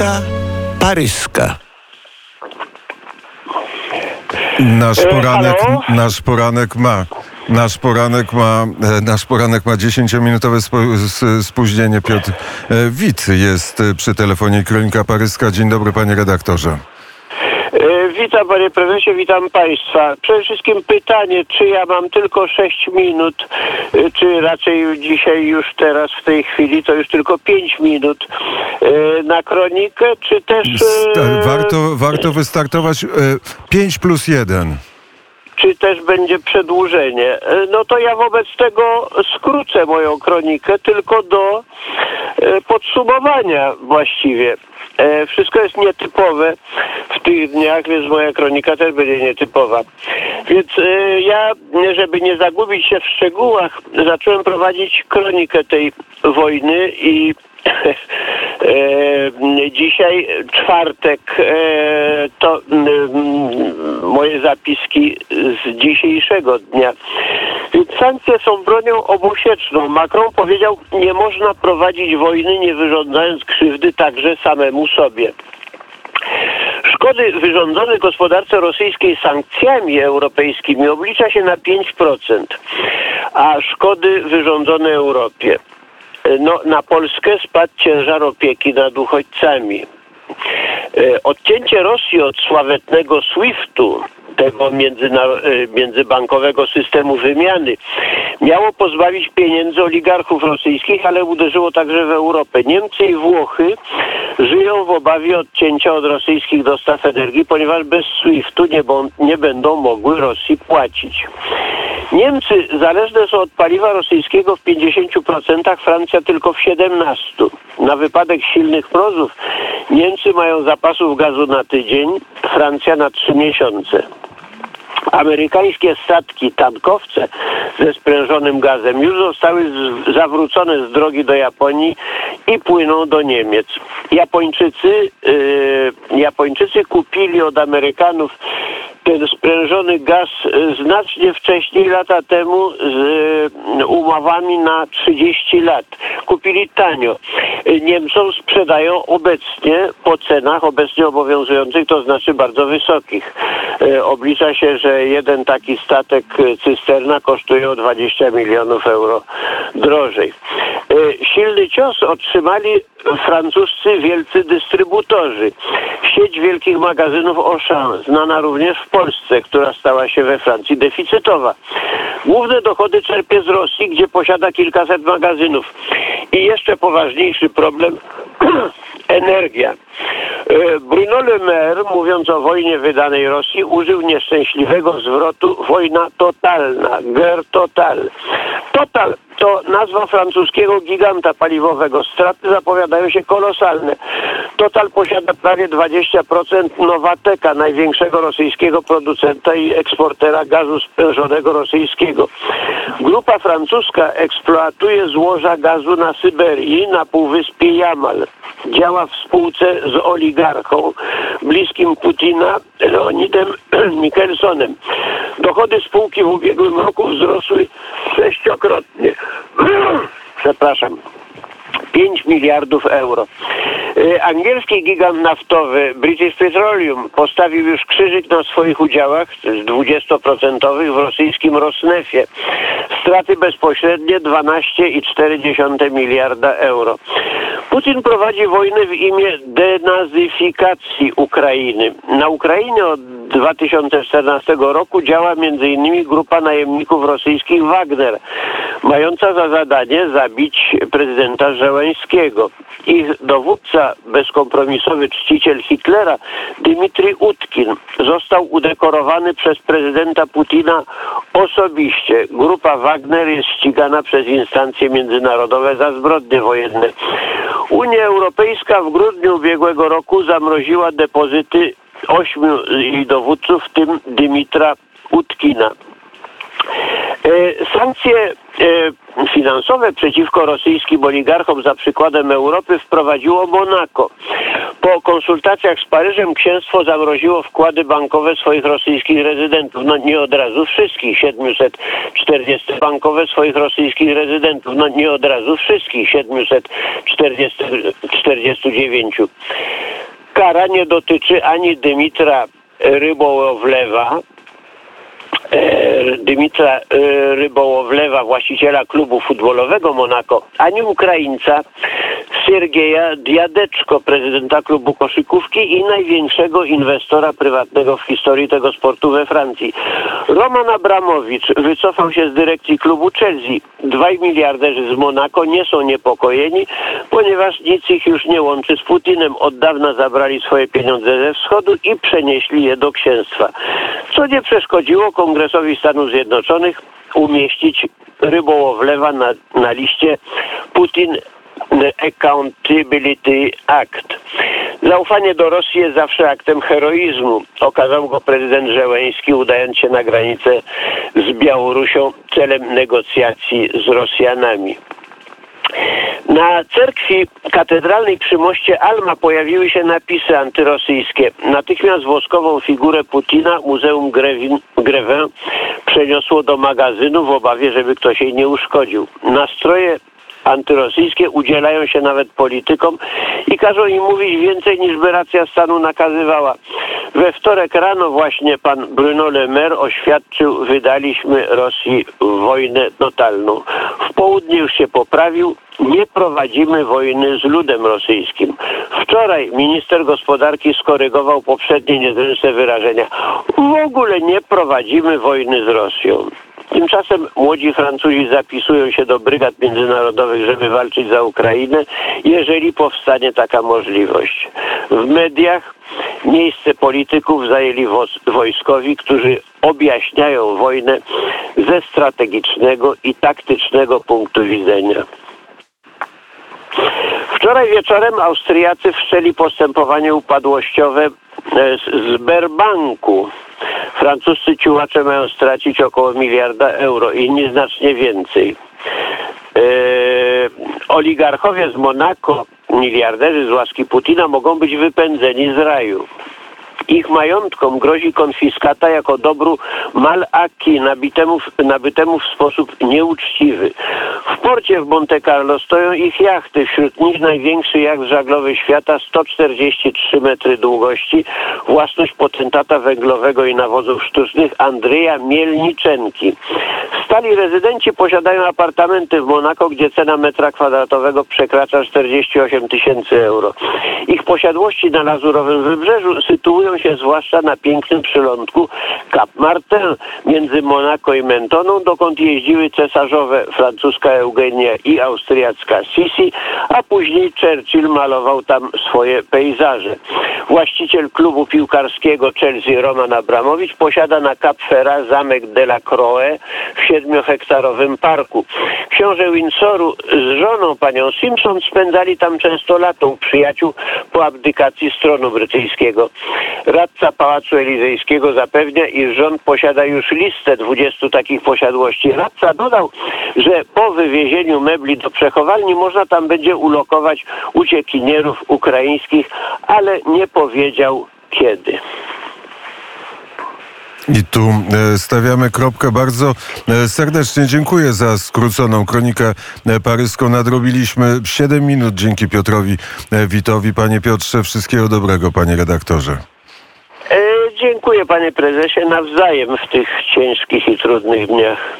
Kronika paryska. Nasz E, poranek, nasz poranek ma. Nasz poranek ma, e, nasz poranek ma 10-minutowe spo, s- spóźnienie. Piotr e, Wit jest przy telefonie Kronika Paryska. Dzień dobry, panie redaktorze. Witam panie prezesie, witam państwa. Przede wszystkim pytanie, czy ja mam tylko 6 minut, e, czy raczej dzisiaj już teraz w tej chwili to już tylko 5 minut e, na kronikę, czy też e, Warto, warto wystartować e, 5 plus 1. czy też będzie przedłużenie. E, No to ja wobec tego skrócę moją kronikę tylko do e, podsumowania właściwie. E, Wszystko jest nietypowe w tych dniach, więc moja kronika też będzie nietypowa. Więc ja, żeby nie zagubić się w szczegółach, zacząłem prowadzić kronikę tej wojny i dzisiaj czwartek e, to moje zapiski z dzisiejszego dnia. Sankcje są bronią obusieczną. Macron powiedział, nie można prowadzić wojny nie wyrządzając krzywdy także samemu sobie. Szkody wyrządzone gospodarce rosyjskiej sankcjami europejskimi oblicza się na 5%, a szkody wyrządzone Europie. No, na Polskę spadł ciężar opieki nad uchodźcami. E, Odcięcie Rosji od sławetnego SWIFT-u, tego e, międzybankowego systemu wymiany, miało pozbawić pieniędzy oligarchów rosyjskich, ale uderzyło także w Europę. Niemcy i Włochy żyją w obawie odcięcia od rosyjskich dostaw energii, ponieważ bez SWIFT-u nie, nie będą mogły Rosji płacić. Niemcy zależne są od paliwa rosyjskiego w 50%, Francja tylko w 17%. Na wypadek silnych mrozów Niemcy mają zapasów gazu na tydzień, Francja na 3 miesiące. Amerykańskie statki, tankowce ze sprężonym gazem już zostały zawrócone z drogi do Japonii i płyną do Niemiec. Japończycy, yy, Japończycy kupili od Amerykanów ten sprężony gaz y, znacznie wcześniej, lata temu, z y, umowami na 30 lat. Kupili tanio. Y, Niemcom sprzedają obecnie po cenach obecnie obowiązujących, to znaczy bardzo wysokich. Y, Oblicza się, że jeden taki statek y, cysterna kosztuje o 20 milionów euro drożej. Silny cios otrzymali francuscy wielcy dystrybutorzy. Sieć wielkich magazynów Auchan, znana również w Polsce, która stała się we Francji deficytowa. Główne dochody czerpie z Rosji, gdzie posiada kilkaset magazynów. I jeszcze poważniejszy problem energia. E, Bruno Le Maire, mówiąc o wojnie wydanej Rosji, użył nieszczęśliwego zwrotu wojna totalna, guerre total. Total to nazwa francuskiego giganta paliwowego. Straty zapowiadają się kolosalne. Total posiada prawie 20% Nowateka, największego rosyjskiego producenta i eksportera gazu sprężonego rosyjskiego. Grupa francuska eksploatuje złoża gazu na Syberii, na półwyspie Jamal. Działa w spółce z oligarchą bliskim Putina, Leonidem Mikkelsonem. Dochody spółki w ubiegłym roku wzrosły sześciokrotnie. Przepraszam. 5 miliardów euro. Y, Angielski gigant naftowy British Petroleum postawił już krzyżyk na swoich udziałach z 20% w rosyjskim Rosnefie. Straty bezpośrednie 12,4 miliarda euro. Putin prowadzi wojnę w imię denazyfikacji Ukrainy. Na Ukrainie od 2014 roku działa m.in. grupa najemników rosyjskich Wagner, mająca za zadanie zabić prezydenta Żeleńskiego. Ich dowódca, bezkompromisowy czciciel Hitlera, Dmitry Utkin, został udekorowany przez prezydenta Putina osobiście. Grupa Wagner jest ścigana przez instancje międzynarodowe za zbrodnie wojenne. Unia Europejska w grudniu ubiegłego roku zamroziła depozyty ośmiu jej dowódców, w tym Dymitra Utkina. E, Sankcje e, finansowe przeciwko rosyjskim oligarchom za przykładem Europy wprowadziło Monako. Po konsultacjach z Paryżem księstwo zamroziło wkłady bankowe swoich rosyjskich rezydentów. No nie od razu wszystkich, 740 bankowe swoich rosyjskich rezydentów. No nie od razu wszystkich, 749. Kara nie dotyczy ani Dymitra Rybołowlewa, Dymitra e, Rybołowlewa, właściciela klubu futbolowego Monako, ani Ukraińca Siergieja Diadeczko, prezydenta klubu koszykówki i największego inwestora prywatnego w historii tego sportu we Francji. Roman Abramowicz wycofał się z dyrekcji klubu Chelsea. Dwaj miliarderzy z Monako nie są niepokojeni, ponieważ nic ich już nie łączy z Putinem. Od dawna zabrali swoje pieniądze ze wschodu i przenieśli je do księstwa. Co nie przeszkodziło Kongresowi Stanów Zjednoczonych umieścić rybołowlewa na, na liście Putin Accountability Act. Zaufanie do Rosji jest zawsze aktem heroizmu. Okazał go prezydent Żeleński, udając się na granicę z Białorusią celem negocjacji z Rosjanami. Na cerkwi katedralnej przy moście Alma pojawiły się napisy antyrosyjskie. Natychmiast woskową figurę Putina Muzeum Grevin, przeniosło do magazynu w obawie, żeby ktoś jej nie uszkodził. Nastroje antyrosyjskie udzielają się nawet politykom i każą im mówić więcej niż by racja stanu nakazywała. We wtorek rano właśnie pan Bruno Le Maire oświadczył, wydaliśmy Rosji wojnę totalną. W południe już się poprawił, nie prowadzimy wojny z ludem rosyjskim. Wczoraj minister gospodarki skorygował poprzednie niezręczne wyrażenia. W ogóle nie prowadzimy wojny z Rosją. Tymczasem młodzi Francuzi zapisują się do brygad międzynarodowych, żeby walczyć za Ukrainę, jeżeli powstanie taka możliwość. W mediach miejsce polityków zajęli wojskowi, którzy objaśniają wojnę ze strategicznego i taktycznego punktu widzenia. Wczoraj wieczorem Austriacy wszczęli postępowanie upadłościowe e, z Berbanku. Francuscy ciułacze mają stracić około miliarda euro, inni znacznie więcej. Yy, oligarchowie z Monako, miliarderzy z łaski Putina mogą być wypędzeni z raju. Ich majątkom grozi konfiskata jako dobru mal-aki nabytemu, nabytemu w sposób nieuczciwy. W porcie w Monte Carlo stoją ich jachty. Wśród nich największy jacht żaglowy świata, 143 metry długości, własność potentata węglowego i nawozów sztucznych Andrzeja Mielniczenki. Stali rezydenci posiadają apartamenty w Monako, gdzie cena metra kwadratowego przekracza 48 tysięcy euro. Ich posiadłości na Lazurowym Wybrzeżu sytuują się zwłaszcza na pięknym przylądku Cap Martin między Monako i Mentoną, dokąd jeździły cesarzowe francuska Eugenia i austriacka Sisi, a później Churchill malował tam swoje pejzaże. Właściciel klubu piłkarskiego Chelsea Roman Abramowicz posiada na Cap Ferrat zamek de la Croix w siedmiohektarowym parku. Książę Windsoru z żoną panią Simpson spędzali tam często lato przyjaciół po abdykacji stronu brytyjskiego. Radca Pałacu Elizejskiego zapewnia, iż rząd posiada już listę 20 takich posiadłości. Radca dodał, że po wywiezieniu mebli do przechowalni można tam będzie ulokować uciekinierów ukraińskich, ale nie powiedział kiedy. I tu e, stawiamy kropkę. Bardzo e, serdecznie dziękuję za skróconą kronikę e, paryską. Nadrobiliśmy 7 minut dzięki Piotrowi Witowi. Panie Piotrze, wszystkiego dobrego, panie redaktorze. Dziękuję panie prezesie nawzajem w tych ciężkich i trudnych dniach.